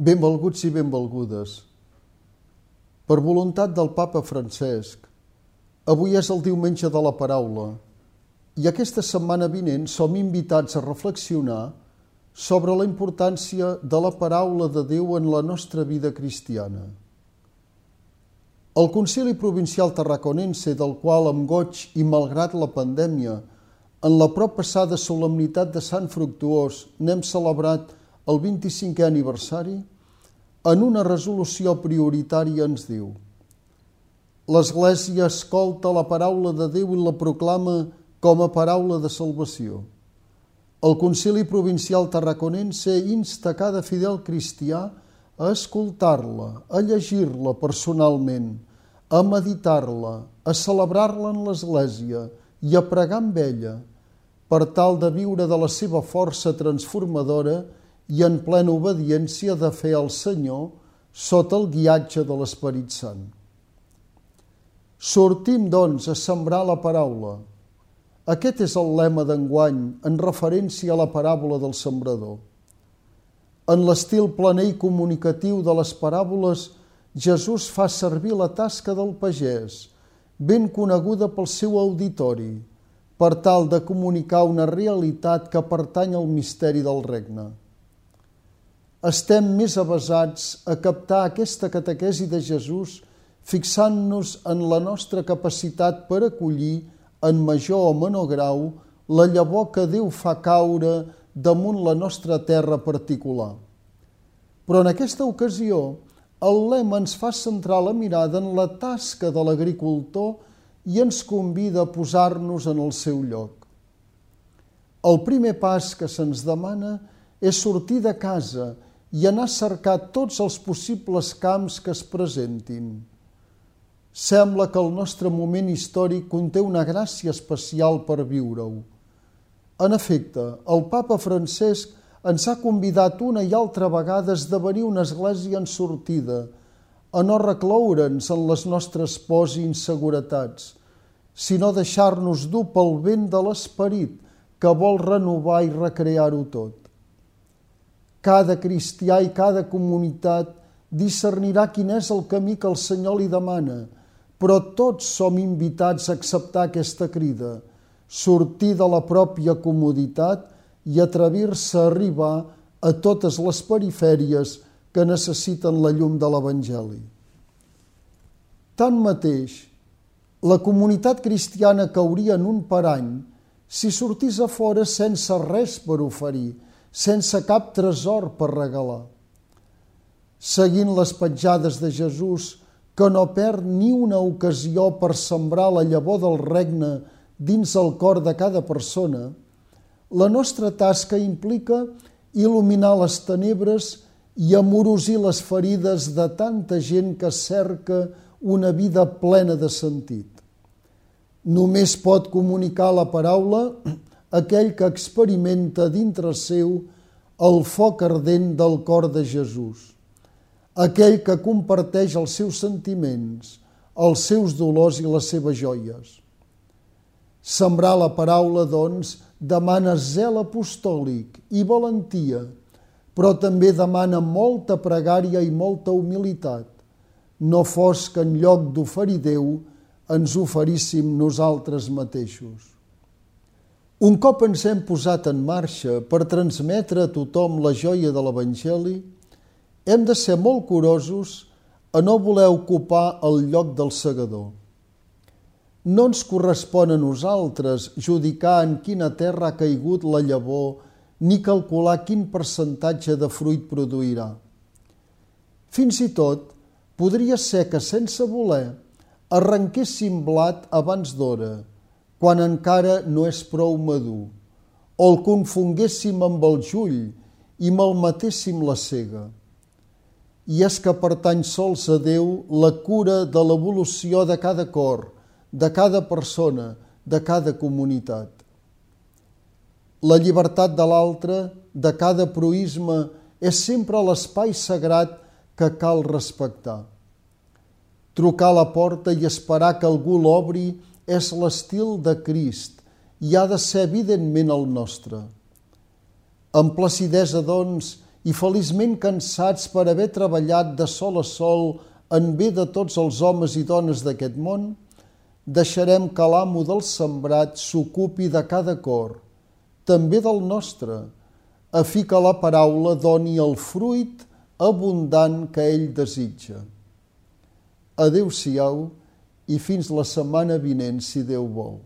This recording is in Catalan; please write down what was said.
Benvolguts i benvolgudes. Per voluntat del papa Francesc, avui és el diumenge de la paraula i aquesta setmana vinent som invitats a reflexionar sobre la importància de la paraula de Déu en la nostra vida cristiana. El Concili Provincial Tarraconense, del qual amb goig i malgrat la pandèmia, en la prop passada solemnitat de Sant Fructuós n'hem celebrat el 25è aniversari, en una resolució prioritària ens diu L'Església escolta la paraula de Déu i la proclama com a paraula de salvació. El Concili Provincial Tarraconense insta cada fidel cristià a escoltar-la, a llegir-la personalment, a meditar-la, a celebrar-la en l'Església i a pregar amb ella, per tal de viure de la seva força transformadora i en plena obediència de fer al Senyor sota el guiatge de l'Esperit Sant. Sortim, doncs, a sembrar la paraula. Aquest és el lema d'enguany en referència a la paràbola del sembrador. En l'estil planer i comunicatiu de les paràboles, Jesús fa servir la tasca del pagès, ben coneguda pel seu auditori, per tal de comunicar una realitat que pertany al misteri del regne estem més avasats a captar aquesta catequesi de Jesús fixant-nos en la nostra capacitat per acollir en major o menor grau la llavor que Déu fa caure damunt la nostra terra particular. Però en aquesta ocasió el lema ens fa centrar la mirada en la tasca de l'agricultor i ens convida a posar-nos en el seu lloc. El primer pas que se'ns demana és sortir de casa i anar a cercar tots els possibles camps que es presentin. Sembla que el nostre moment històric conté una gràcia especial per viure-ho. En efecte, el papa Francesc ens ha convidat una i altra vegada a esdevenir una església en sortida, a no recloure'ns en les nostres pors i inseguretats, sinó deixar-nos dur pel vent de l'esperit que vol renovar i recrear-ho tot. Cada cristià i cada comunitat discernirà quin és el camí que el Senyor li demana, però tots som invitats a acceptar aquesta crida, sortir de la pròpia comoditat i atrevir-se a arribar a totes les perifèries que necessiten la llum de l'Evangeli. Tanmateix, la comunitat cristiana cauria en un parany si sortís a fora sense res per oferir, sense cap tresor per regalar. Seguint les petjades de Jesús, que no perd ni una ocasió per sembrar la llavor del regne dins el cor de cada persona, la nostra tasca implica il·luminar les tenebres i amorosir les ferides de tanta gent que cerca una vida plena de sentit. Només pot comunicar la paraula aquell que experimenta dintre seu el foc ardent del cor de Jesús, aquell que comparteix els seus sentiments, els seus dolors i les seves joies. Sembrar la paraula, doncs, demana zel apostòlic i valentia, però també demana molta pregària i molta humilitat. No fos que en lloc d'oferir Déu ens oferíssim nosaltres mateixos. Un cop ens hem posat en marxa per transmetre a tothom la joia de l'Evangeli, hem de ser molt curosos a no voler ocupar el lloc del segador. No ens correspon a nosaltres judicar en quina terra ha caigut la llavor ni calcular quin percentatge de fruit produirà. Fins i tot, podria ser que sense voler arrenquéssim blat abans d'hora, quan encara no és prou madur, o el confonguéssim amb el jull i malmetéssim la cega. I és que pertany sols a Déu la cura de l'evolució de cada cor, de cada persona, de cada comunitat. La llibertat de l'altre, de cada proisme, és sempre l'espai sagrat que cal respectar. Trucar a la porta i esperar que algú l'obri és l'estil de Crist i ha de ser evidentment el nostre. Amb placidesa, doncs, i feliçment cansats per haver treballat de sol a sol en bé de tots els homes i dones d'aquest món, deixarem que l'amo del sembrat s'ocupi de cada cor, també del nostre, a fi que la paraula doni el fruit abundant que ell desitja. Adeu-siau i fins la setmana vinent, si Déu vol.